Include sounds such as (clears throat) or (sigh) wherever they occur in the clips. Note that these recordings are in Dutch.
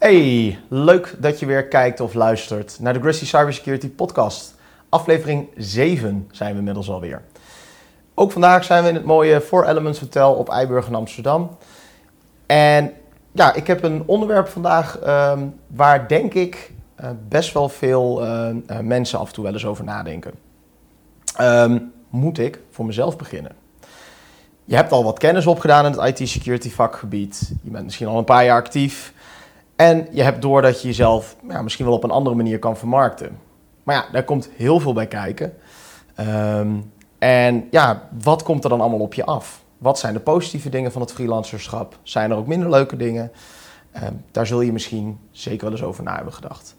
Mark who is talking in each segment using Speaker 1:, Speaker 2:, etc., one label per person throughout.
Speaker 1: Hey, leuk dat je weer kijkt of luistert naar de Grizzly Cybersecurity podcast. Aflevering 7 zijn we inmiddels alweer. Ook vandaag zijn we in het mooie Four Elements Hotel op Eiburg in Amsterdam. En ja, ik heb een onderwerp vandaag ehm, waar denk ik eh, best wel veel eh, eh, mensen af en toe wel eens over nadenken. Ehm, moet ik voor mezelf beginnen? Je hebt al wat kennis opgedaan in het IT-security vakgebied. Je bent misschien al een paar jaar actief. En je hebt door dat je jezelf ja, misschien wel op een andere manier kan vermarkten. Maar ja, daar komt heel veel bij kijken. Ehm, en ja, wat komt er dan allemaal op je af? Wat zijn de positieve dingen van het freelancerschap? Zijn er ook minder leuke dingen? Ehm, daar zul je misschien zeker wel eens over na hebben gedacht.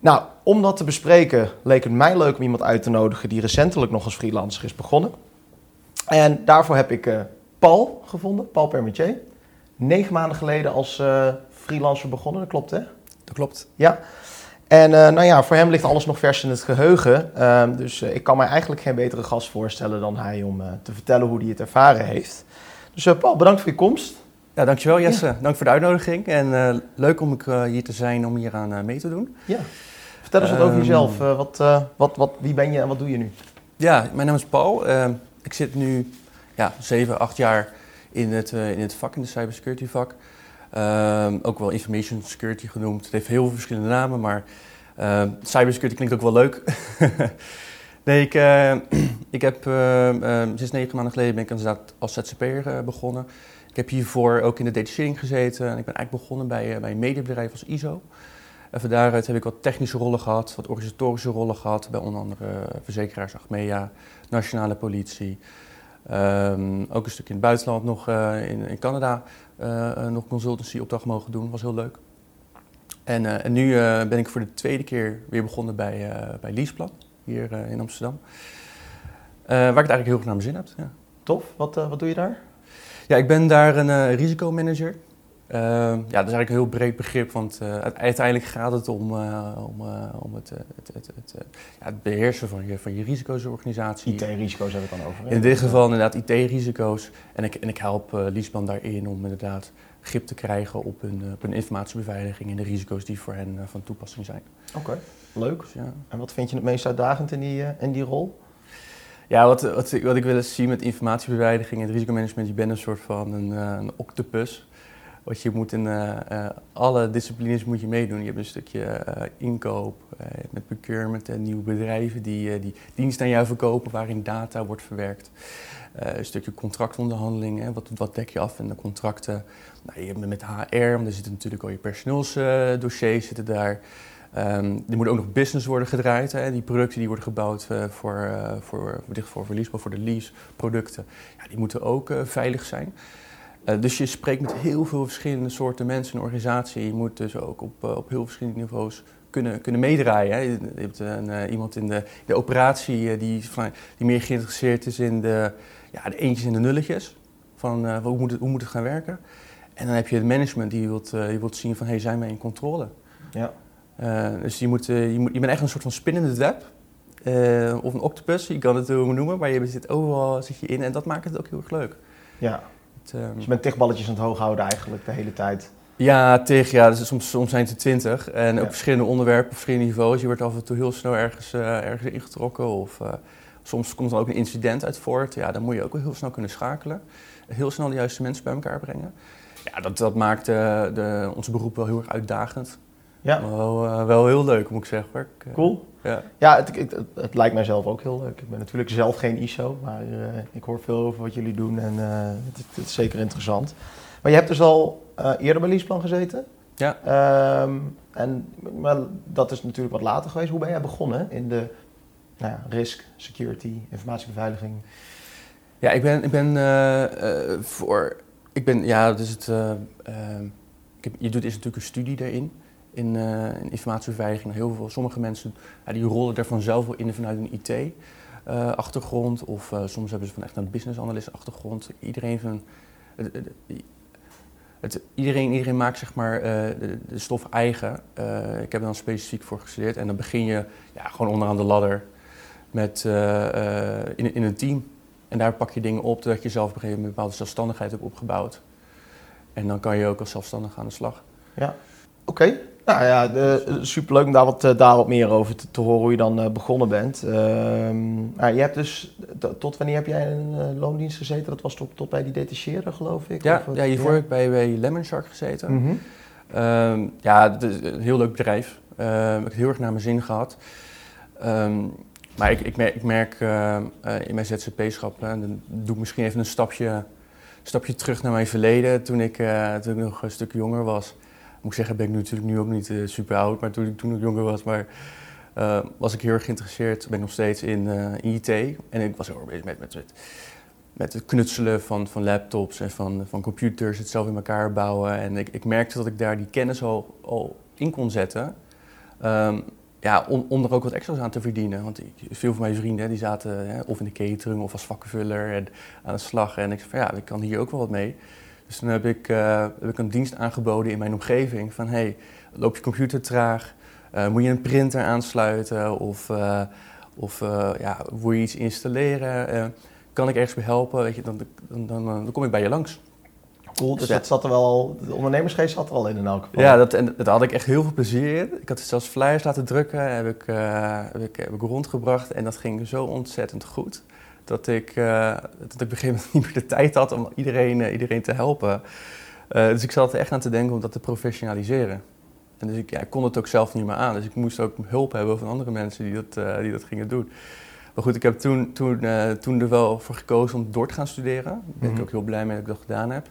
Speaker 1: Nou, om dat te bespreken leek het mij leuk om iemand uit te nodigen die recentelijk nog als freelancer is begonnen. En daarvoor heb ik uh, Paul gevonden, Paul Permetier. Negen maanden geleden als uh, freelancer begonnen, dat klopt hè?
Speaker 2: Dat klopt.
Speaker 1: Ja. En uh, nou ja, voor hem ligt alles nog vers in het geheugen. Uh, dus ik kan mij eigenlijk geen betere gast voorstellen dan hij om te vertellen hoe hij het ervaren heeft. Dus Paul, bedankt voor je komst.
Speaker 2: Ja, dankjewel Jesse. Ja. Dank voor de uitnodiging. En leuk om ik, hier te zijn om hier aan mee te doen.
Speaker 1: Ja. Vertel eens wat over jezelf. wat, wat, wat, wie ben je en wat doe je nu?
Speaker 2: Ja, mijn naam is Paul. Ehm, ik zit nu ja, 7, 8 jaar in het, uh, in het vak, in de cybersecurity vak. Uh, ook wel information security genoemd. Het heeft heel veel verschillende namen, maar uh, cybersecurity klinkt ook wel leuk. (laughs) nee, ik, uh, (clears throat) ik heb sinds negen maanden geleden ben ik inderdaad als ZZP'er begonnen. Ik heb hiervoor ook in de detachering gezeten en ik ben eigenlijk begonnen bij, bij een mediabedrijf als ISO. En van daaruit heb ik wat technische rollen gehad, wat organisatorische rollen gehad bij onder andere verzekeraars Achmea, nationale politie. Um, ook een stuk in het buitenland nog uh, in, in, Canada uh, nog consultancy opdracht mogen doen. Was heel leuk. En, uh, en nu ben ik voor de tweede keer weer begonnen bij, bij Leaseplan, hier in Amsterdam. waar ik het eigenlijk heel goed naar mijn zin heb. Ja.
Speaker 1: Tof. Wat, wat doe je daar?
Speaker 2: Ja, ik ben daar een risicomanager. Uh, ja, dat is eigenlijk een heel breed begrip, want uh, uiteindelijk gaat het om, uh, om, om het, het, het, het, ja, het, beheersen van je, van je risico's organisatie.
Speaker 1: IT-risico's hebben we het dan over.
Speaker 2: In dit geval inderdaad IT-risico's. En ik, en ik help Liesman daarin om inderdaad grip te krijgen op hun, op hun informatiebeveiliging en de risico's die voor hen van toepassing zijn.
Speaker 1: Oké, okay. leuk. Dus, ja. En wat vind je het meest uitdagend in die, in die rol?
Speaker 2: Ja, wat, wat, wat ik wil eens zien met informatiebeveiliging en het risicomanagement, je bent een soort van een, een octopus. Want je moet in uh, uh, alle disciplines moet je meedoen. Je hebt een stukje uh, inkoop, met procurement en nieuwe bedrijven die, die diensten aan jou verkopen waarin data wordt verwerkt. een stukje contractonderhandelingen, wat, wat dek je af in de contracten. Nou, je hebt met HR, want er zitten natuurlijk al je personeelsdossiers zitten daar. Um, er moet ook nog business worden gedraaid. Hè. Die producten die worden gebouwd voor, uh, voor, voor, voor, voor, voor de lease producten, ja, die moeten ook veilig zijn. Uh, dus je spreekt met heel veel verschillende soorten mensen in een organisatie. Je moet dus ook op, uh, op heel verschillende niveaus kunnen, kunnen meedraaien. Hè. Je hebt een, uh, iemand in de, de operatie die, van, die meer geïnteresseerd is in de, ja, de eentjes en de nulletjes. Van hoe, moet het, hoe moet het gaan werken? En dan heb je het management die wilt, die wilt zien van hey, zijn wij in controle? Ja. dus je, moet, je, moet, je bent echt een soort van spinnende web. of een octopus, je kan het zo noemen, maar je zit overal zit je in en dat maakt het ook heel erg leuk.
Speaker 1: Ja, um, dus je bent tichtballetjes aan het hoog houden eigenlijk de hele tijd?
Speaker 2: Ja, tig, ja. Dus soms, soms zijn het er twintig. En ja. op verschillende onderwerpen, op verschillende niveaus. Je wordt af en toe heel snel ergens, uh, ergens ingetrokken. Of uh, soms komt er ook een incident uit voort. Ja, dan moet je ook wel heel snel kunnen schakelen. Heel snel de juiste mensen bij elkaar brengen. Ja, dat, dat maakt uh, de, onze beroep wel heel erg uitdagend. Ja. Wel, uh, wel heel leuk, moet ik zeggen. Ik,
Speaker 1: cool. Ja, ja het, het, het, het, lijkt mij zelf ook heel leuk. Ik ben natuurlijk zelf geen ISO, maar uh, ik hoor veel over wat jullie doen en het, is zeker interessant. Maar je hebt dus al eerder bij Leaseplan gezeten. Ja. Um, en maar dat is natuurlijk wat later geweest. Hoe ben jij begonnen in de nou ja, risk, security, informatiebeveiliging?
Speaker 2: Ja, ik ben, ik ben voor... Ik ben, ja, is het... ik heb, je doet is natuurlijk een studie daarin in, uh, in informatiebeveiliging. Heel veel, sommige mensen die rollen er vanzelf wel in vanuit een IT-achtergrond. Uh, of uh, soms hebben ze van echt een business analyst achtergrond. Iedereen, het, iedereen, iedereen maakt zeg maar, de, de, stof eigen. ik heb er dan specifiek voor gestudeerd. En dan begin je ja, gewoon onderaan de ladder met, in, in een team. En daar pak je dingen op dat je zelf op een gegeven moment een bepaalde zelfstandigheid hebt opgebouwd. En dan kan je ook als zelfstandig aan de slag.
Speaker 1: Ja. Oké, nou ja, uh, superleuk om daar wat, uh, daar wat meer over te, te, horen hoe je dan uh, begonnen bent. Ehm, nou, je hebt dus, tot wanneer heb jij in een loondienst gezeten? Dat was tot, tot bij die detacheerder, geloof ik?
Speaker 2: Ja, ja hiervoor heb ik bij, bij Lemon Shark gezeten. Mm -hmm. um, ja, het is een heel leuk bedrijf. Uh, ik heb heel erg naar mijn zin gehad. Um, maar ik, ik merk, ik merk uh, in mijn ZZP-schap, dan doe ik misschien even een stapje, stapje terug naar mijn verleden. Toen ik, toen ik nog een stuk jonger was. Moet ik zeggen, ben ik nu natuurlijk nu ook niet super oud, maar toen ik jonger was, maar, was ik heel erg geïnteresseerd, ben ik nog steeds in, in IT. En ik was heel erg bezig met, met, met, het knutselen van, van laptops en van, van computers, het zelf in elkaar bouwen. En ik, ik merkte dat ik daar die kennis al, al in kon zetten. Um, ja, om, om er ook wat extra's aan te verdienen. Want ik, veel van mijn vrienden die zaten hè, of in de catering of als vakkenvuller en aan de slag. En ik zei van ja, ik kan hier ook wel wat mee. Dus toen heb ik, uh, heb ik een dienst aangeboden in mijn omgeving. Van hey, loop je computer traag? Uh, moet je een printer aansluiten? Of, uh, of ja, wil je iets installeren? kan ik ergens bij helpen? Weet je, dan, dan, dan, dan kom ik bij je langs.
Speaker 1: Cool, dus dat zat er wel, de ondernemersgeest zat er al in in elk geval.
Speaker 2: Ja, dat, en daar had ik echt heel veel plezier in. Ik had zelfs flyers laten drukken, heb ik, heb ik, heb ik rondgebracht en dat ging zo ontzettend goed. Dat ik, uh, dat ik op een gegeven moment (laughs) niet meer de tijd had om iedereen, uh, iedereen te helpen. dus ik zat er echt aan te denken om dat te professionaliseren. En dus ik, ja, ik kon het ook zelf niet meer aan. Dus ik moest ook hulp hebben van andere mensen die dat, die dat gingen doen. Maar goed, ik heb toen, toen, toen er wel voor gekozen om door te gaan studeren. Daar ben ik mhm. ook heel blij mee dat ik dat gedaan heb.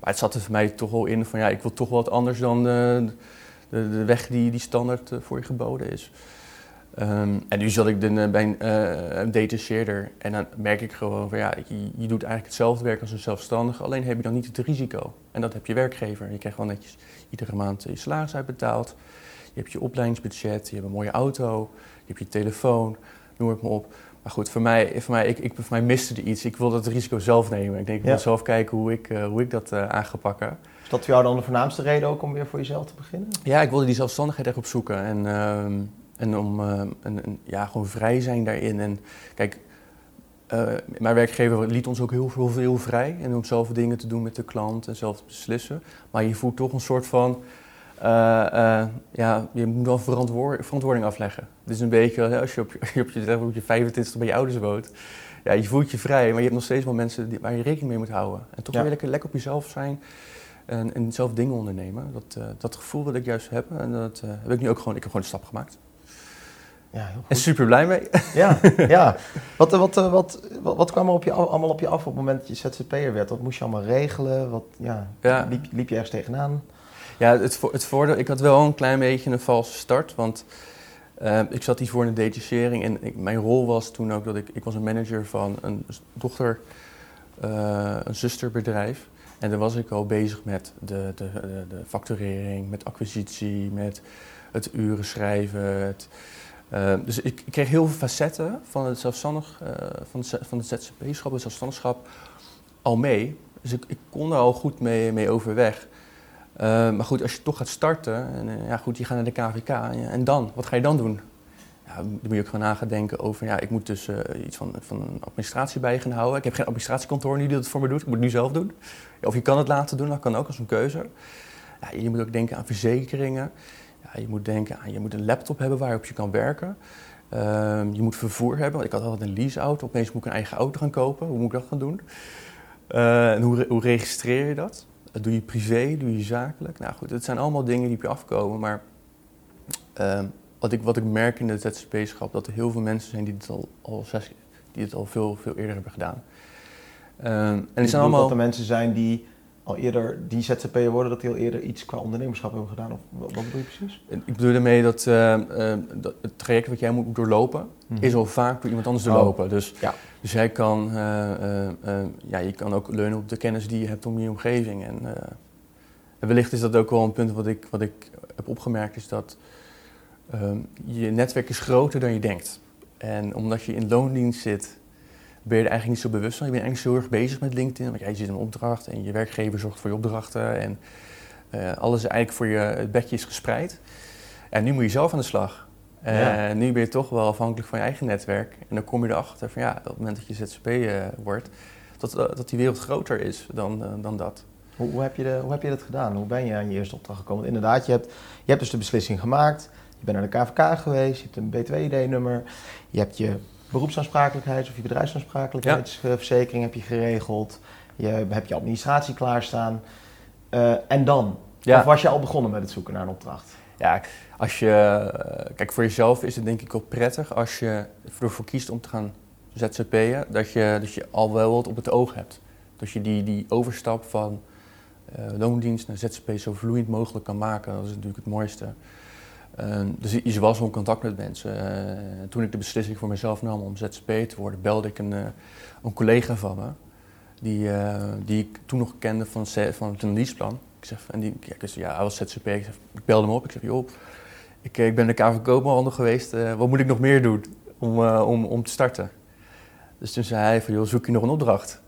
Speaker 2: Maar het zat er voor mij toch wel in van ja, ik wil toch wel wat anders dan de, de, de weg die, die standaard eh, voor je geboden is. Um, en nu zat ik de, eh, bij een, uh, een detacheerder en dan merk ik gewoon van ja, je, je, doet eigenlijk hetzelfde werk als een zelfstandige, alleen heb je dan niet het risico. En dat heb je werkgever. Je krijgt gewoon netjes iedere maand je salaris uitbetaald. Je hebt je opleidingsbudget, je hebt een mooie auto, je hebt je telefoon, noem het maar op. Maar goed, voor mij, voor mij, ik, ik, voor mij miste er iets. Ik wilde het risico zelf nemen. Ik denk, ik wil zelf kijken hoe ik, uh, hoe ik dat uh, aan ga pakken.
Speaker 1: Is dat voor jou dan de voornaamste reden ook om weer voor jezelf te beginnen?
Speaker 2: Ja, ik wilde die zelfstandigheid echt opzoeken. En, uh, en om uh, en, ja, gewoon vrij zijn daarin. En kijk, mijn werkgever liet ons ook heel veel, heel vrij. En om zelf dingen te doen met de klant en zelf te beslissen. Maar je voelt toch een soort van uh, uh, ja, je moet wel verantwoording afleggen. Dus een beetje als je op je, (laughs) op je, op je 25 bij je ouders woont. Ja, je voelt je vrij, maar je hebt nog steeds wel mensen die, waar je rekening mee moet houden. En toch ja. weer lekker, lekker op jezelf zijn en, en zelf dingen ondernemen. Dat, uh, dat gevoel wat ik juist heb, en dat heb ik nu ook gewoon, ik heb gewoon een stap gemaakt. Ja. En super blij mee.
Speaker 1: Ja, (laughs) ja. Wat, wat, wat, wat, wat kwam er op je, allemaal op je af op het moment dat je ZZP'er werd? Wat moest je allemaal regelen? Wat, ja, ja. Liep, liep je ergens tegenaan?
Speaker 2: Ja, het, het voordeel, ik had wel een klein beetje een valse start, want uh, ik zat hiervoor in de detachering en ik, mijn rol was toen ook dat ik, ik was een manager van een dochter, uh, een zusterbedrijf. En daar was ik al bezig met de, de, de, de facturering, met acquisitie, met het uren schrijven. Het, uh, dus ik, kreeg heel veel facetten van het zelfstandig, van, het, van het ZZP-schap, het zelfstandigschap, al mee. Dus ik, ik kon er al goed mee, mee overweg. Uh, maar goed, als je toch gaat starten, en uh, ja goed, je gaat naar de KVK en dan? Wat ga je dan doen? Ja, dan moet je ook gaan nadenken over, ja, ik moet dus uh, iets van, van een administratie bij gaan houden. Ik heb geen administratiekantoor die dat voor me doet, ik moet het nu zelf doen. Of je kan het laten doen, dat kan ook als een keuze. Ja, je moet ook denken aan verzekeringen. Ja, je moet denken aan, je moet een laptop hebben waarop je kan werken. Ehm, je moet vervoer hebben, want ik had altijd een leaseauto, opeens moet ik een eigen auto gaan kopen. Hoe moet ik dat gaan doen? en hoe, hoe registreer je dat? doe je privé, doe je zakelijk. Nou goed, het zijn allemaal dingen die op je afkomen. Maar uh, wat, ik, wat ik merk in de ZZP-schap, dat er heel veel mensen zijn die dit al, al, zes, die dit al veel, veel eerder hebben gedaan.
Speaker 1: Uh, en het zijn allemaal... dat er mensen zijn die al eerder die ZZP'er worden, dat die al eerder iets qua ondernemerschap hebben gedaan? Of wat bedoel je precies?
Speaker 2: Ik bedoel daarmee dat, uh, dat het traject wat jij moet doorlopen, mhm. is al vaak door iemand anders oh. doorlopen. Dus, ja. dus jij kan, uh, ja, je kan ook leunen op de kennis die je hebt om je omgeving. En, en wellicht is dat ook wel een punt wat ik, wat ik heb opgemerkt, is dat ehm, je netwerk is groter dan je denkt. En omdat je in loondienst zit, ben je er eigenlijk niet zo bewust van. Je bent eigenlijk zo erg bezig met LinkedIn, want jij zit in een opdracht en je werkgever zorgt voor je opdrachten en uh, alles eigenlijk voor je, het bedje is gespreid. En nu moet je zelf aan de slag. En ja. nu ben je toch wel afhankelijk van je eigen netwerk. En dan kom je erachter van ja, op het moment dat je ZZP uh, wordt, dat, uh, dat die wereld groter is dan, dan dat.
Speaker 1: Hoe, hoe, heb je de, hoe heb je dat gedaan? Hoe ben je aan je eerste opdracht gekomen? Want inderdaad, je hebt, je hebt dus de beslissing gemaakt. Je bent naar de KVK geweest, je hebt een B2-ID-nummer. Je hebt je beroepsaansprakelijkheids- of je bedrijfsaansprakelijkheidsverzekering heb je geregeld. Je hebt je administratie klaarstaan. Uh, en dan? Of was je al begonnen met het zoeken naar een opdracht?
Speaker 2: Ja, als je, eh, kijk, voor jezelf is het denk ik wel prettig als je ervoor kiest om te gaan ZZP'en, dat je, dat je al wel wat op het oog hebt. Dat je die, die overstap van uh, loondienst naar ZZP zo vloeiend mogelijk kan maken. Dat is natuurlijk het mooiste. Uh, dus je was in contact met mensen. Uh, toen ik de beslissing voor mezelf nam om ZZP te worden, belde ik een, een collega van me. Die, die ik toen nog kende van, van het leaseplan. Ik zeg, en die, ja, ja, hij was ZZP. Ik, zeg, belde hem op. Ik zeg, joh, ik, ik ben de KV Koopmanhandel geweest. wat moet ik nog meer doen om, om, om te starten? Dus toen zei hij van, joh, zoek je nog een opdracht?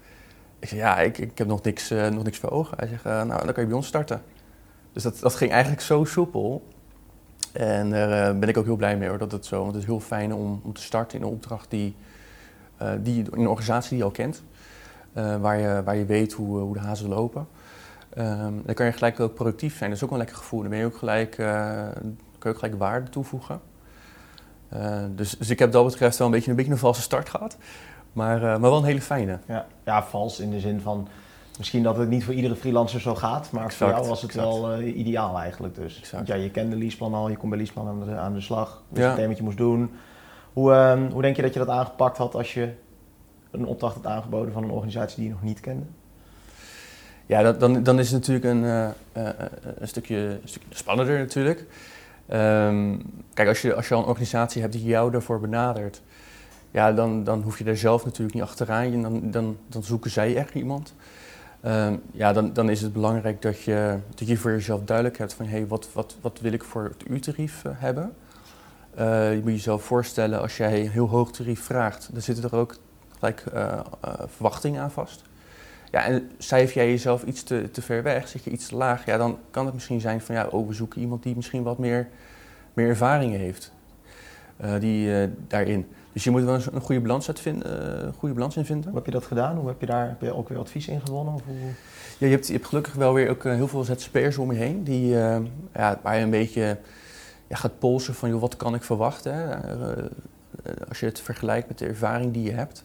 Speaker 2: Ik zei, ja, ik, ik heb nog niks, nog niks voor ogen. Hij zegt, nou, dan kan je bij ons starten. Dus dat, dat ging eigenlijk zo soepel. En daar uh, ben ik ook heel blij mee hoor, dat het zo. Want het is heel fijn om, om te starten in een opdracht die, die in een organisatie die je al kent. waar, je, waar je weet hoe, hoe de hazen lopen. Um, dan kan je gelijk ook productief zijn. Dat is ook een lekker gevoel. Dan ben je ook gelijk, kan je ook gelijk waarde toevoegen. dus, dus ik heb dat betreft wel een beetje een, beetje een valse start gehad. Maar, uh, maar wel een hele fijne.
Speaker 1: Ja. ja, vals in de zin van misschien dat het niet voor iedere freelancer zo gaat, maar voor jou was het wel uh, ideaal eigenlijk dus. Ja, je kende Leaseplan al, je kon bij Leaseplan aan de, aan de slag, wist ja. meteen wat je moest doen. Hoe, uh, hoe denk je dat je dat aangepakt had als je een opdracht had aangeboden van een organisatie die je nog niet kende?
Speaker 2: Ja, dat, dan, dan is het natuurlijk een, een, stukje, een stukje spannender natuurlijk. Um, kijk, als je, als je al een organisatie hebt die jou daarvoor benadert, ja, dan, dan hoef je daar zelf natuurlijk niet achteraan. Dan, dan, dan zoeken zij echt iemand. Uh, ja, dan, dan is het belangrijk dat je, dat je voor jezelf duidelijk hebt van... hé, hey, wat, wat, wat wil ik voor het uurtarief uh, hebben? Uh, je moet jezelf voorstellen, als jij een heel hoog tarief vraagt... dan zitten er ook gelijk uh, verwachtingen aan vast. Ja, en cijfer jij jezelf iets te, te ver weg, zit je iets te laag... ja, dan kan het misschien zijn van... ja, oh, we zoeken iemand die misschien wat meer, meer ervaringen heeft. Die, daarin. Dus je moet wel een goede balans, uitvinden, uh, goede balans in vinden.
Speaker 1: Hoe heb je dat gedaan? Hoe heb je daar heb je ook weer advies in gewonnen? Of hoe?
Speaker 2: Ja, je, hebt, je hebt gelukkig wel weer ook heel veel ZZP'ers om je heen. Die, uh, ja, waar je een beetje ja, gaat polsen van joh, wat kan ik verwachten. Hè? als je het vergelijkt met de ervaring die je hebt.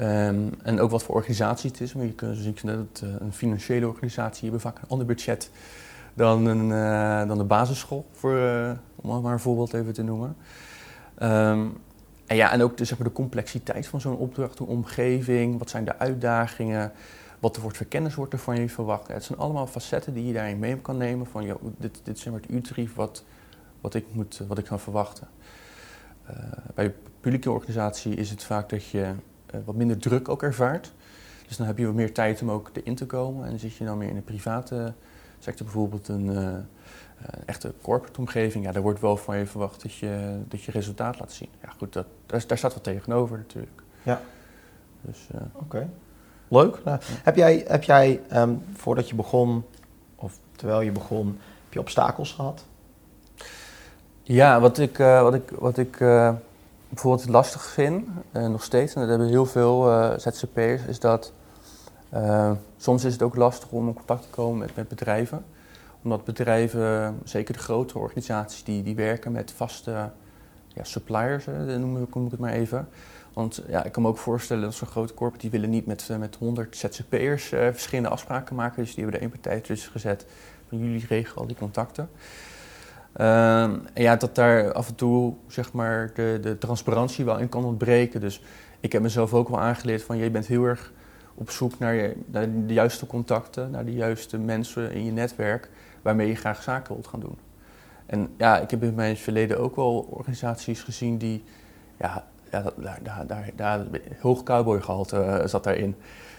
Speaker 2: Um, en ook wat voor organisatie het is. Maar je kunt dus dat een financiële organisatie hebben vaak een ander budget dan, een, dan de basisschool. Voor, om maar een voorbeeld even te noemen. Um, en ja, en ook de, zeg maar, de complexiteit van zo'n opdracht, de omgeving, wat zijn de uitdagingen, wat er wordt voor kennis wordt er van je verwacht. Het zijn allemaal facetten die je daarin mee kan nemen van, joh, dit, dit is zeg maar het wat, wat, ik moet, wat ik kan verwachten. Uh, bij publieke organisatie is het vaak dat je uh, wat minder druk ook ervaart. Dus dan heb je wat meer tijd om ook erin te komen. En zit je dan meer in de private sector bijvoorbeeld een, uh, uh, echte corporate omgeving, ja, daar wordt wel van je verwacht dat je, dat je resultaat laat zien. Ja, goed, dat, daar, daar staat wat tegenover natuurlijk.
Speaker 1: Ja. Dus, uh, Oké. Leuk. Nou, heb jij, heb jij um, voordat je begon, of terwijl je begon, heb je obstakels gehad?
Speaker 2: Ja, wat ik, uh, wat ik, wat ik bijvoorbeeld lastig vind, nog steeds, en dat hebben heel veel ZZP'ers, is dat soms is het ook lastig om in contact te komen met, bedrijven omdat bedrijven, zeker de grotere organisaties, die, die werken met vaste ja, suppliers, noem ik, ik het maar even. Want ja, ik kan me ook voorstellen dat zo'n grote corporate, die willen niet met, met 100 ZZP'ers uh, verschillende afspraken maken. Dus die hebben er één partij tussen gezet van jullie regelen al die contacten. Uh, en ja, dat daar af en toe zeg maar de, de transparantie wel in kan ontbreken. Dus ik heb mezelf ook wel aangeleerd van je bent heel erg op zoek naar, je, naar de juiste contacten, naar de juiste mensen in je netwerk waarmee je graag zaken wilt gaan doen. En ja, ik heb in mijn verleden ook wel organisaties gezien die, ja, ja daar, daar, daar, daar hoog cowboygehalte uh, zat daarin.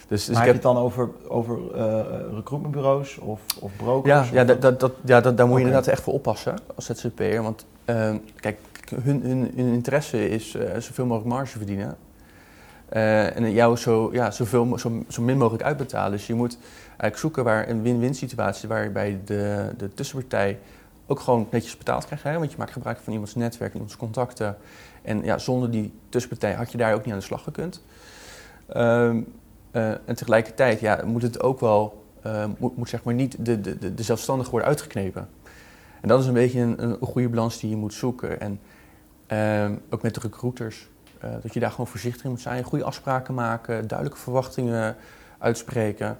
Speaker 1: Dus, dus maar ik heb je het dan over, over uh, recruitmentbureaus of, of brokers?
Speaker 2: Ja, ja, dat, dat, dat, ja dat, daar moet je inderdaad echt voor oppassen als ZZP'er. Want uh, kijk, hun, hun, hun interesse is uh, zoveel mogelijk marge verdienen. Uh, en jou zo, ja, zoveel, zo, zo min mogelijk uitbetalen. Dus je moet eigenlijk zoeken waar een win-win situatie waarbij de, de tussenpartij ook gewoon netjes betaald krijgt. Hè? Want je maakt gebruik van iemands netwerk, iemands contacten. En ja, zonder die tussenpartij had je daar ook niet aan de slag gekund. Um, uh, en tegelijkertijd ja, moet het ook wel uh, moet, moet, zeg maar niet de, de, de zelfstandige worden uitgeknepen. En dat is een beetje een, een goede balans die je moet zoeken. En uh, ook met de recruiters, uh, dat je daar gewoon voorzichtig in moet zijn. Goede afspraken maken, duidelijke verwachtingen uitspreken.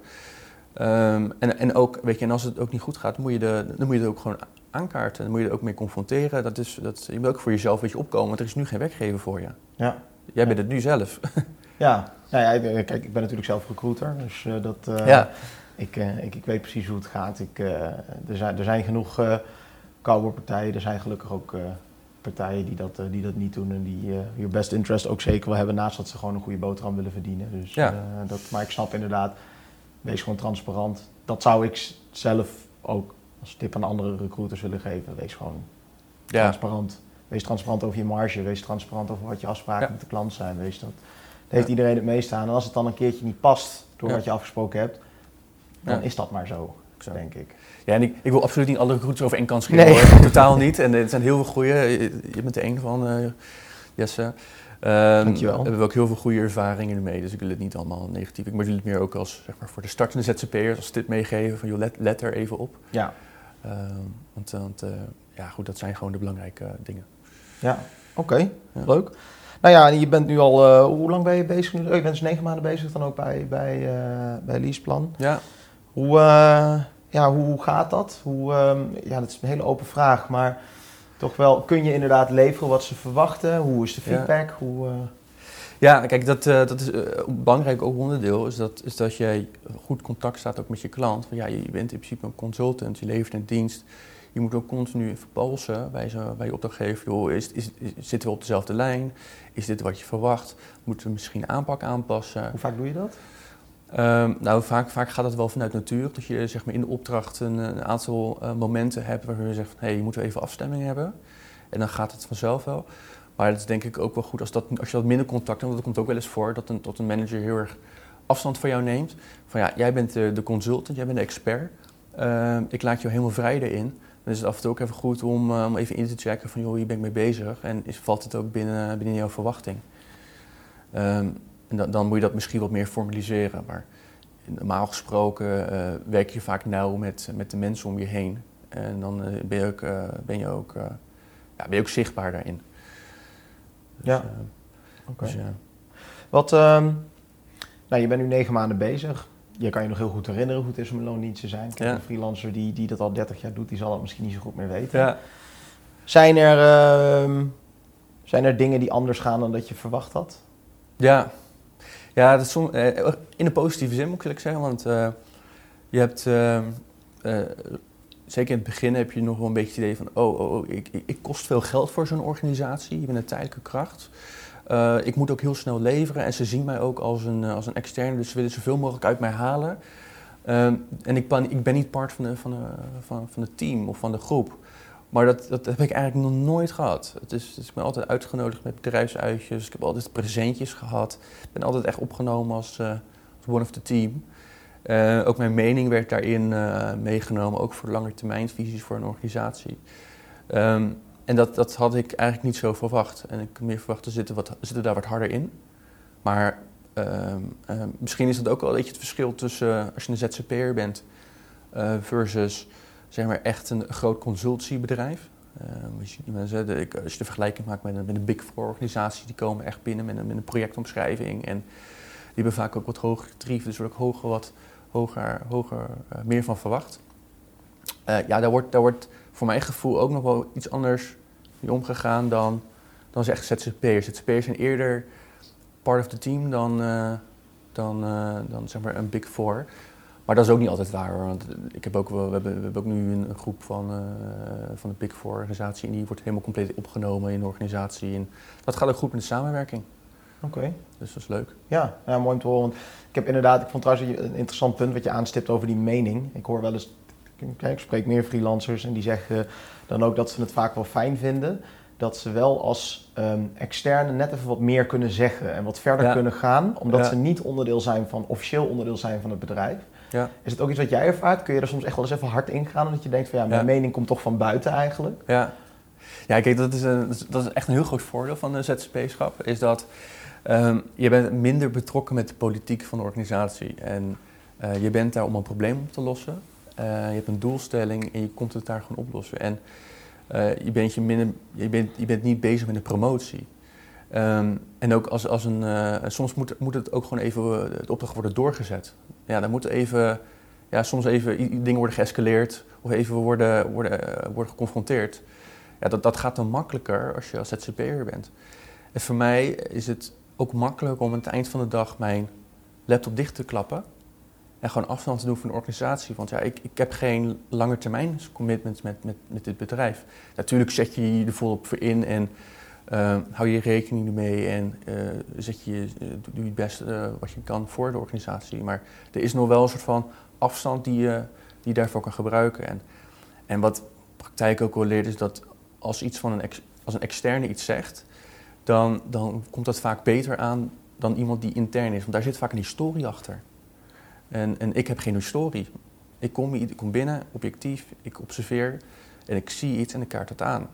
Speaker 2: Um, en, en ook, weet je, en als het ook niet goed gaat, moet je de, dan moet je het ook gewoon aankaarten. Dan moet je er ook mee confronteren. Dat is, dat, je moet ook voor jezelf een beetje opkomen, want er is nu geen werkgever voor je. Ja. Jij bent het nu zelf. (laughs)
Speaker 1: Ja, nou ja, kijk, ik ben natuurlijk zelf recruiter, dus uh, dat, uh, ja. ik, ik, ik, weet precies hoe het gaat. Ik, er, zijn, er zijn genoeg uh, partijen, er zijn gelukkig ook partijen die dat, die dat niet doen en die je best interest ook zeker wel hebben, naast dat ze gewoon een goede boterham willen verdienen. Dus, ja. dat, maar ik snap inderdaad, wees gewoon transparant. Dat zou ik zelf ook als tip aan andere recruiters willen geven. Wees gewoon ja. transparant. Wees transparant over je marge, wees transparant over wat je afspraken met de klant zijn. Wees dat heeft iedereen het meestaan. En als het dan een keertje niet past door wat je afgesproken hebt, dan is dat maar zo, zo, denk ik.
Speaker 2: Ja, en ik, ik wil absoluut niet alle recruiters over één kant schrijven. Nee. Totaal niet. En er zijn heel veel goede. Je bent er één van, uh, Jesse. Um,
Speaker 1: Dankjewel.
Speaker 2: We hebben ook heel veel goede ervaringen ermee, dus ik wil het niet allemaal negatief. Ik wil het meer ook als zeg maar, voor de startende ZZP'ers als tip meegeven van joh, let, let er even op. Ja. Uh, want, want uh, ja, goed, dat zijn gewoon de belangrijke dingen.
Speaker 1: Ja, oké, okay. ja. leuk. Nou ja, je bent nu al, uh, hoe lang ben je bezig nu? Oh, je bent dus negen maanden bezig dan ook bij, bij, uh, bij Leaseplan. Ja. Hoe, uh, ja, hoe gaat dat? Hoe, um, ja, dat is een hele open vraag, maar toch wel, kun je inderdaad leveren wat ze verwachten? Hoe is de feedback?
Speaker 2: Ja,
Speaker 1: hoe,
Speaker 2: ja kijk, dat, dat is een belangrijk ook onderdeel, is dat, is dat jij goed contact staat ook met je klant. Want ja, je bent in principe een consultant, je levert een dienst je moet ook continu verpolsen bij, bij je opdrachtgever. Joh, is, is, zitten we op dezelfde lijn? Is dit wat je verwacht? Moeten we misschien aanpak aanpassen?
Speaker 1: Hoe vaak doe je dat?
Speaker 2: Um, nou, vaak, vaak gaat dat wel vanuit natuur. Dat je zeg maar, in de opdracht een, een aantal uh, momenten hebt waar je zegt van hé, hey, je moet even afstemming hebben. En dan gaat het vanzelf wel. Maar het is denk ik ook wel goed als, dat, als je dat minder contact hebt, want dat komt ook wel eens voor dat een, dat een manager heel erg afstand van jou neemt. Van ja, jij bent de, consultant, jij bent de expert. Uh, ik laat je helemaal vrij erin. Dan is het af en toe ook even goed om, uh, om even in te checken van joh, hier ben ik mee bezig en is, valt het ook binnen, binnen jouw verwachting. Um, en dan, dan moet je dat misschien wat meer formaliseren. Maar normaal gesproken uh, werk je vaak nauw met, met de mensen om je heen. En dan uh, ben je ook, ben je ook, ja, ben je ook zichtbaar daarin.
Speaker 1: Dus, ja. Oké. Okay. Dus, Wat, um, nou, je bent nu negen maanden bezig je kan je nog heel goed herinneren hoe het is om een loondienst te zijn. Kijk, Een freelancer die, die dat al 30 jaar doet, die zal dat misschien niet zo goed meer weten. Ja. Zijn, er, uh, zijn er dingen die anders gaan dan dat je verwacht had?
Speaker 2: Ja, ja dat som, uh, in een positieve zin moet ik zeggen. Want uh, je hebt, ehm, eh, zeker in het begin heb je nog wel een beetje het idee van... oh, oh, oh ik, ik kost veel geld voor zo'n organisatie, je bent een tijdelijke kracht... Ik moet ook heel snel leveren en ze zien mij ook als een, als een externe, dus ze willen zoveel mogelijk uit mij halen. Uh, en ik ben, ik ben niet part van, de, van, van, van het team of van de groep. Maar dat, dat heb ik eigenlijk nog nooit gehad. Het is, het is me altijd uitgenodigd met bedrijfsuitjes. Ik heb altijd presentjes gehad. Ik ben altijd echt opgenomen als, als one of the team. ook mijn mening werd daarin meegenomen, ook voor langetermijnvisies voor een organisatie. Um, en dat, dat had ik eigenlijk niet zo verwacht. En ik meer verwacht, er zitten, wat, zitten daar wat harder in. Maar uh, uh, misschien is dat ook wel een beetje het verschil tussen als je een ZZP'er bent eh, versus zeg maar echt een groot consultiebedrijf. Ehm, als, je, de, vergelijking maakt met een, Big Four organisatie, die komen echt binnen met een, met een projectomschrijving. En die hebben vaak ook wat hoger tarieven, dus wordt ook hoger, wat hoger, hoger eh, meer van verwacht. ja, daar wordt, daar wordt voor mijn gevoel ook nog wel iets anders mee omgegaan dan, dan ze echt ZZP'ers. ZZP'ers zijn eerder part of the team dan, uh, dan, uh, dan zeg maar een big four. Maar dat is ook niet altijd waar hoor. Want ik heb ook wel, we, hebben, we hebben ook nu een, groep van, uh, van de Big Four organisatie en die wordt helemaal compleet opgenomen in de organisatie. En dat gaat ook goed met de samenwerking.
Speaker 1: Oké. Okay.
Speaker 2: Dus dat is leuk.
Speaker 1: Ja, ja, mooi om te horen. Want ik heb inderdaad, ik vond trouwens een interessant punt wat je aanstipt over die mening. Ik hoor wel eens ik spreek meer freelancers en die zeggen dan ook dat ze het vaak wel fijn vinden. Dat ze wel als um, externe net even wat meer kunnen zeggen en wat verder kunnen gaan, omdat ze niet onderdeel zijn van, officieel onderdeel zijn van het bedrijf. Ja. Is het ook iets wat jij ervaart? Kun je er soms echt wel eens even hard ingaan, omdat je denkt van ja, mijn mening komt toch van buiten eigenlijk?
Speaker 2: Ja, ja kijk, dat is, een, dat is echt een heel groot voordeel van de ZZP-schap, is dat um, je bent minder betrokken met de politiek van de organisatie. En Eh, je bent daar om een probleem op te lossen. je hebt een doelstelling en je komt het daar gewoon oplossen. En je, bent je, minder, je, bent, je bent niet bezig met een promotie. Ehm, en ook als, als een, soms moet, moet het ook gewoon even, het opdracht worden doorgezet. Ja, dan moet even, ja, soms even dingen worden geëscaleerd of even worden, worden, worden geconfronteerd. Ja, dat, dat gaat dan makkelijker als je als ZZP'er bent. En voor mij is het ook makkelijk om aan het eind van de dag mijn laptop dicht te klappen. En gewoon afstand te doen van de organisatie. Want ja, ik, ik heb geen lange termijn commitment met, met, met dit bedrijf. Natuurlijk zet je je er volop voor in en uh, hou je rekening ermee en uh, zet je, uh, doe je het beste wat je kan voor de organisatie. Maar er is nog wel een soort van afstand die je, die daarvoor kan gebruiken. En, en wat praktijk ook wel leert is dat als, iets van een, als een externe iets zegt, dan, dan komt dat vaak beter aan dan iemand die intern is. Want daar zit vaak een historie achter. En, en ik heb geen historie. Ik kom, ik kom binnen, objectief, ik observeer en ik zie iets en ik kaart het aan.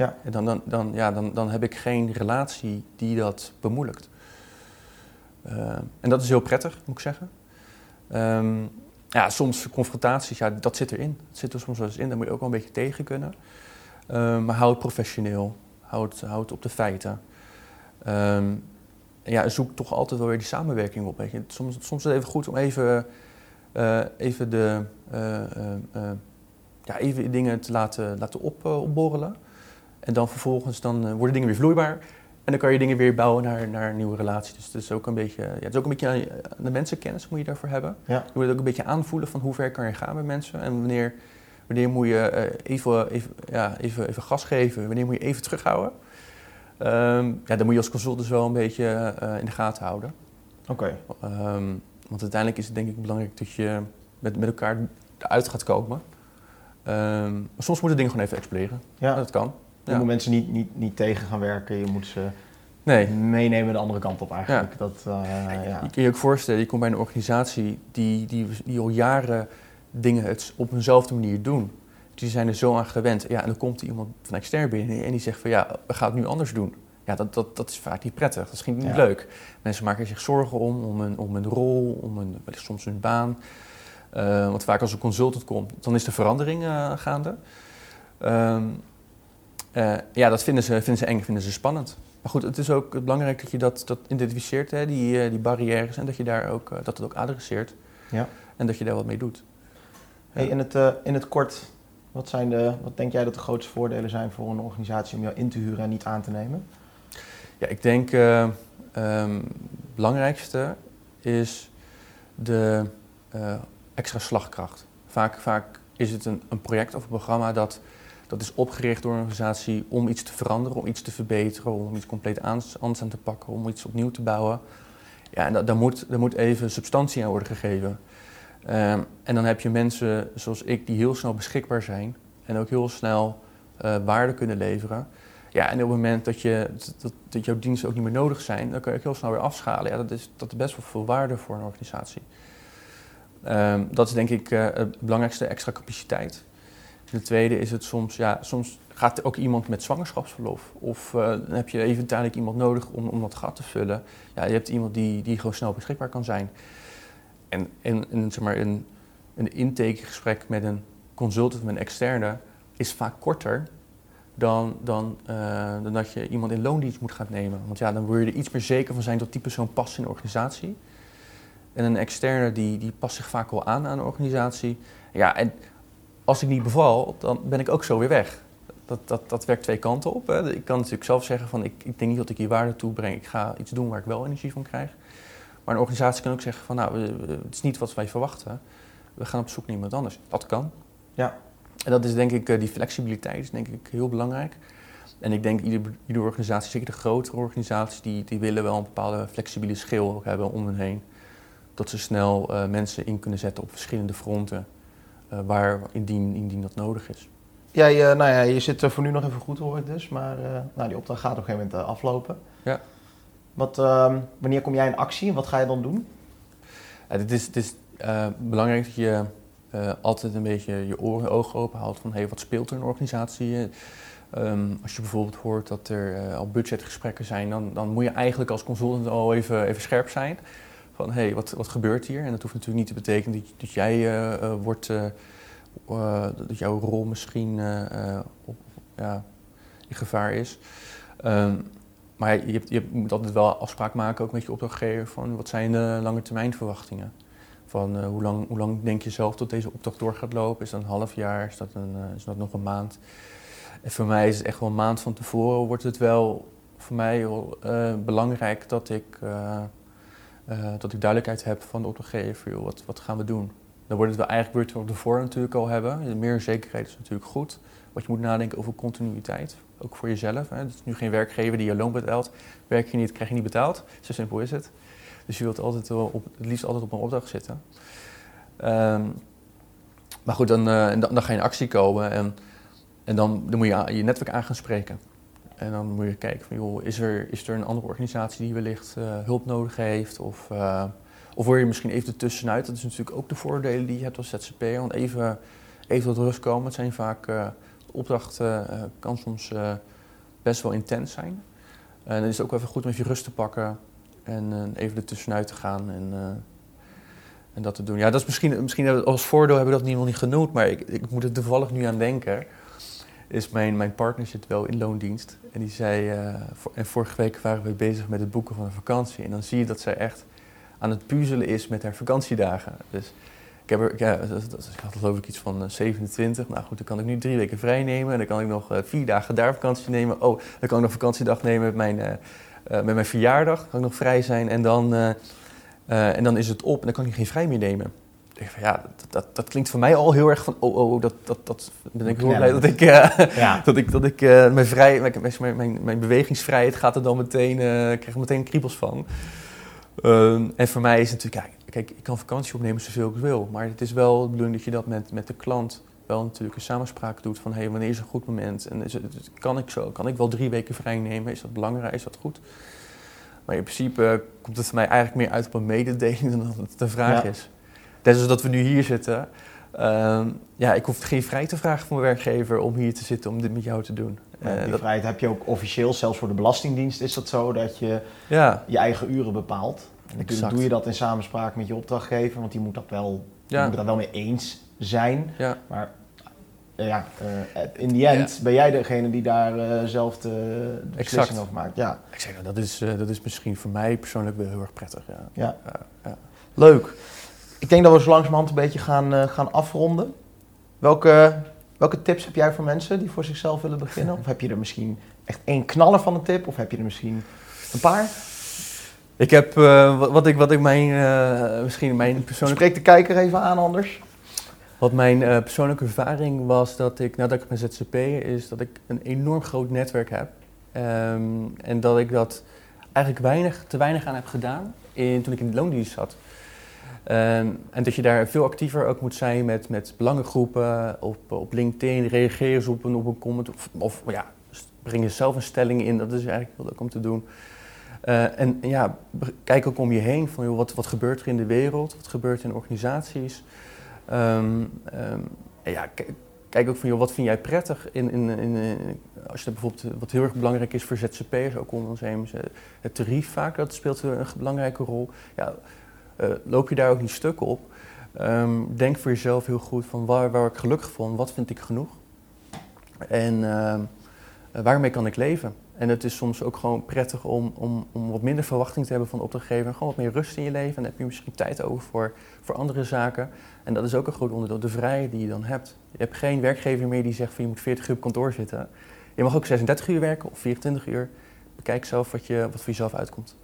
Speaker 2: Ja. Dan, dan, dan, ja, dan, dan heb ik geen relatie die dat bemoeilijkt. Uh, en dat is heel prettig, moet ik zeggen. Um, ja, soms confrontaties, ja, dat zit erin. Dat zit er soms wel eens in, daar moet je ook wel een beetje tegen kunnen. Uh, maar hou het professioneel houd, houd op de feiten. Um, ja, zoek toch altijd wel weer die samenwerking op. Weet je. Soms, soms is het even goed om even, uh, even, de, uh, ja, even dingen te laten, laten op, opborrelen. En dan vervolgens dan, worden dingen weer vloeibaar. En dan kan je dingen weer bouwen naar, naar een nieuwe relatie. Dus het is ook een beetje, ja, het is ook een beetje aan de mensenkennis moet je daarvoor hebben. Ja. Je moet het ook een beetje aanvoelen van hoe ver kan je gaan met mensen. En wanneer Wanneer moet je eh, even, even, ja, even, even gas geven? Wanneer moet je even terughouden? Um, ja, dan moet je als consultant dus wel een beetje uh, in de gaten houden.
Speaker 1: Oké.
Speaker 2: Okay. Um, ehm, want uiteindelijk is het denk ik belangrijk dat je met, met elkaar eruit gaat komen. Um, maar soms moeten dingen gewoon even exploderen. Ja. Dat kan.
Speaker 1: Je moet mensen niet, niet, niet tegen gaan werken. Je moet ze nee. meenemen de andere kant op eigenlijk. Ja. Dat, uh,
Speaker 2: ja. Je kan je ook voorstellen, je komt bij een organisatie die, die, die al jaren dingen het op eenzelfde manier doen. Die zijn er zo aan gewend. Ja, en dan komt iemand van extern binnen en die zegt van ja, we gaan het nu anders doen. Ja, dat, dat, dat is vaak niet prettig. Dat is niet leuk. Mensen maken zich zorgen om, om een, om een rol, om een, soms hun baan. Uh, want vaak als een consultant komt, dan is de verandering uh, gaande. Uh, ja, dat vinden ze, vinden ze eng, vinden ze spannend. Maar goed, het is ook belangrijk dat je dat, dat identificeert, hè, die, die barrières, en dat je daar ook, dat het ook adresseert. Ja. En dat je daar wat mee doet.
Speaker 1: Hey, in, het, in het kort, wat, zijn de, wat denk jij dat de grootste voordelen zijn voor een organisatie om jou in te huren en niet aan te nemen?
Speaker 2: Ja, ik denk uh, um, belangrijkste is de extra slagkracht. Vaak, vaak is het een, een project of een programma dat, dat is opgericht door een organisatie om iets te veranderen, om iets te verbeteren, om iets compleet anders aan te pakken, om iets opnieuw te bouwen. Ja, en daar moet, daar moet even substantie aan worden gegeven. Um, en dan heb je mensen zoals ik die heel snel beschikbaar zijn en ook heel snel uh, waarde kunnen leveren. Ja, en op het moment dat, je, dat, dat jouw diensten ook niet meer nodig zijn, dan kun je ook heel snel weer afschalen. Ja, dat is, dat is best wel veel waarde voor een organisatie. Um, dat is denk ik uh, het belangrijkste, extra capaciteit. De tweede is het soms, ja, soms gaat ook iemand met zwangerschapsverlof. Of uh, dan heb je even tijdelijk iemand nodig om, om dat gat te vullen. Ja, je hebt iemand die, die gewoon snel beschikbaar kan zijn. En, en, zeg maar, een, een intakegesprek met een consultant, met een externe, is vaak korter dan, dan, uh, dan dat je iemand in loondienst moet gaan nemen. Want ja, dan word je er iets meer zeker van zijn dat die persoon past in de organisatie. En een externe die, die past zich vaak wel aan aan de organisatie. Ja, en als ik niet beval, dan ben ik ook zo weer weg. Dat, dat, dat werkt twee kanten op. Hè. Ik kan natuurlijk zelf zeggen van ik, ik denk niet dat ik hier waarde toebreng. Ik ga iets doen waar ik wel energie van krijg. Maar een organisatie kan ook zeggen van nou, het is niet wat wij verwachten. We gaan op zoek naar iemand anders. Dat kan. Ja. En dat is denk ik, eh, die flexibiliteit is denk ik heel belangrijk. En ik denk iedere, iedere organisatie, zeker de grotere organisaties, die, die willen wel een bepaalde flexibele schil hebben om hen heen. Dat ze snel uh, mensen in kunnen zetten op verschillende fronten, waar indien, indien dat nodig is.
Speaker 1: Ja, je, nou ja, je zit voor nu nog even goed hoor ik dus, maar nou, die opdracht gaat op een gegeven moment aflopen. Ja. Wat, uh, wanneer kom jij in actie en wat ga je dan doen?
Speaker 2: het is, het is belangrijk dat je altijd een beetje je oren en ogen open houdt van hey, wat speelt er in een organisatie. Um, als je bijvoorbeeld hoort dat er uh, al budgetgesprekken zijn, dan, dan moet je eigenlijk als consultant al even, even scherp zijn. Van hé, hey, wat, wat gebeurt hier? En dat hoeft natuurlijk niet te betekenen dat, dat jij wordt, dat jouw rol misschien op, ja, in gevaar is. Ehm, maar je, hebt, je, moet altijd wel afspraak maken, ook met je opdrachtgever, van wat zijn de lange termijn verwachtingen? Van hoe, lang, hoe lang denk je zelf dat deze opdracht door gaat lopen? Is dat een half jaar? Is dat, een, is dat nog een maand? En voor mij is het echt wel een maand van tevoren. Wordt het wel voor mij belangrijk dat ik, dat ik duidelijkheid heb van de opdrachtgever. Wat, wat gaan we doen? Dan wordt het wel eigenlijk weer op de voor natuurlijk al hebben. Meer zekerheid is natuurlijk goed. Wat je moet nadenken over continuïteit. Ook voor jezelf. Hè. Het is nu geen werkgever die je loon betaalt. Werk je niet, krijg je niet betaald. Zo simpel is het. Dus je wilt altijd op, het liefst altijd op een opdracht zitten. Um, maar goed, dan, uh, dan, dan, ga je in actie komen en, en dan, dan moet je je netwerk aan gaan spreken. En dan moet je kijken van, joh, is er, is er een andere organisatie die wellicht uh, hulp nodig heeft? Of, uh, of word je misschien even tussenuit? Dat is natuurlijk ook de voordelen die je hebt als ZZP'er. Want even, even tot rust komen, het zijn vaak, de opdracht kan soms best wel intens zijn. En dan is het ook even goed om even rust te pakken. En uh, even ertussenuit te gaan en, uh, en dat te doen. Ja, dat is misschien, misschien als voordeel hebben we dat nog niet genoemd, maar ik, ik moet er toevallig nu aan denken. Is mijn, mijn partner zit wel in loondienst. En die zei, voor, en vorige week waren we bezig met het boeken van een vakantie. En dan zie je dat zij echt aan het puzzelen is met haar vakantiedagen. Dus ik, heb er, ja, dat, had geloof ik iets van 27. Nou goed, dan kan ik nu drie weken vrij nemen. En dan kan ik nog vier dagen daar vakantie nemen. Oh, dan kan ik nog vakantiedag nemen met mijn met mijn verjaardag kan ik nog vrij zijn en dan, en dan is het op en dan kan ik geen vrij meer nemen. Ik ja, dat, dat, dat, klinkt voor mij al heel erg van, oh, oh, dat, dat, dat ben ik heel blij dat ik, ja. (laughs) dat ik, dat ik mijn, vrij, mijn, mijn, mijn bewegingsvrijheid gaat er dan meteen, krijg er meteen kriebels van. Um, en voor mij is het natuurlijk, ja, kijk, ik kan vakantie opnemen zoveel ik wil, maar het is wel de bedoeling dat je dat met, met de klant wel natuurlijk een samenspraak doet van hey, wanneer is een goed moment en is het, kan ik zo, kan ik wel drie weken vrij nemen, is dat belangrijk, is dat goed? Maar in principe komt het voor mij eigenlijk meer uit op een mededeling dan dat het de vraag ja. is. Dus dat we nu hier zitten, uh, ja, ik hoef geen vrij te vragen van mijn werkgever om hier te zitten om dit met jou te doen.
Speaker 1: Ja, die uh, dat... vrijheid heb je ook officieel, zelfs voor de Belastingdienst is dat zo, dat je ja. je eigen uren bepaalt. En natuurlijk doe je dat in samenspraak met je opdrachtgever, want die moet dat wel, die moet dat wel mee eens zijn. Maar uh, ja, uh, in die end ben jij degene die daar zelf de, de beslissing over maakt. Ja.
Speaker 2: Ik zeg, dat, is, dat is misschien voor mij persoonlijk wel heel erg prettig. Ja.
Speaker 1: Leuk. Ik denk dat we zo langzamerhand een beetje gaan, gaan afronden. Welke, welke tips heb jij voor mensen die voor zichzelf willen beginnen? Of heb je er misschien echt één knaller van een tip? Of heb je er misschien een paar?
Speaker 2: Ik heb, wat, wat, ik, wat ik mijn, misschien mijn persoonlijke...
Speaker 1: Spreek de kijker even aan anders.
Speaker 2: Wat mijn uh, persoonlijke ervaring was dat ik, nadat ik ben ZZP, is dat ik een enorm groot netwerk heb. Um, en dat ik dat eigenlijk weinig, te weinig aan heb gedaan in, toen ik in de loondienst zat. Um, en dat je daar veel actiever ook moet zijn met, met belangengroepen, op, op LinkedIn, reageren ze op een, op een comment of, ja, breng je zelf een stelling in, dat is eigenlijk heel leuk om te doen. Uh, en ja, kijk ook om je heen van wat, wat gebeurt er in de wereld, wat gebeurt er in organisaties. Um, ja, kijk ook van, joh, wat vind jij prettig in, in, in, als je bijvoorbeeld, wat heel erg belangrijk is voor ZZP'ers, ook onder ons heen, het tarief vaak, dat speelt een belangrijke rol. Ja, loop je daar ook niet stuk op? Um, denk voor jezelf heel goed van waar, waar ik gelukkig van, wat vind ik genoeg? En uh, waarmee kan ik leven? En het is soms ook gewoon prettig om, om, om wat minder verwachting te hebben van de opdrachtgever. Gewoon wat meer rust in je leven. En dan heb je misschien tijd over voor, voor andere zaken. En dat is ook een groot onderdeel, de vrijheid die je dan hebt. Je hebt geen werkgever meer die zegt van je moet 40 uur op kantoor zitten. Je mag ook 36 uur werken of 24 uur. Bekijk zelf wat, je, wat voor jezelf uitkomt.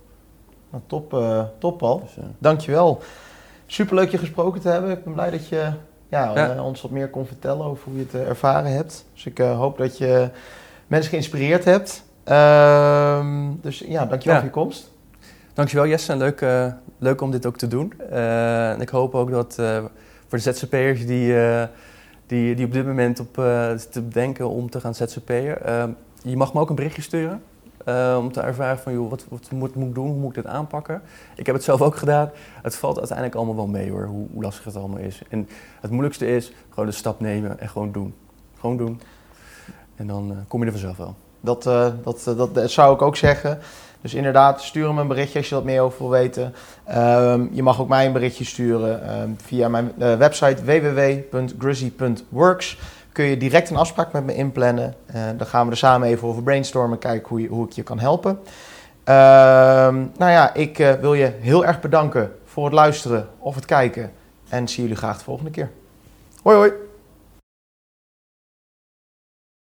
Speaker 1: Nou, top, uh, top Paul. Dus, uh, Dankjewel. Superleuk je gesproken te hebben. Ik ben blij dat je ja, ja. Uh, ons wat meer kon vertellen over hoe je het ervaren hebt. Dus ik hoop dat je mensen geïnspireerd hebt. Uh, dus ja, dankjewel ja. voor je komst.
Speaker 2: Dankjewel Jesse, en leuk, leuk om dit ook te doen. En ik hoop ook dat voor de ZZP'ers die, die, die op dit moment op te denken om te gaan ZZP'er, ehm, je mag me ook een berichtje sturen. Om te ervaren van, joh, wat, moet, moet ik doen, hoe moet ik dit aanpakken? Ik heb het zelf ook gedaan. Het valt uiteindelijk allemaal wel mee hoor, hoe, lastig het allemaal is. En het moeilijkste is gewoon de stap nemen en gewoon doen. Gewoon doen. En dan kom je er vanzelf wel.
Speaker 1: Dat, uh, dat, dat, zou ik ook zeggen. Dus inderdaad, stuur hem een berichtje als je wat meer over wil weten. Um, je mag ook mij een berichtje sturen um, via mijn website www.grizzy.works. Kun je direct een afspraak met me inplannen. Uh, dan gaan we er samen even over brainstormen, kijken hoe, hoe ik je kan helpen. Um, nou ja, ik uh, wil je heel erg bedanken voor het luisteren of het kijken. En zie jullie graag de volgende keer. Hoi hoi!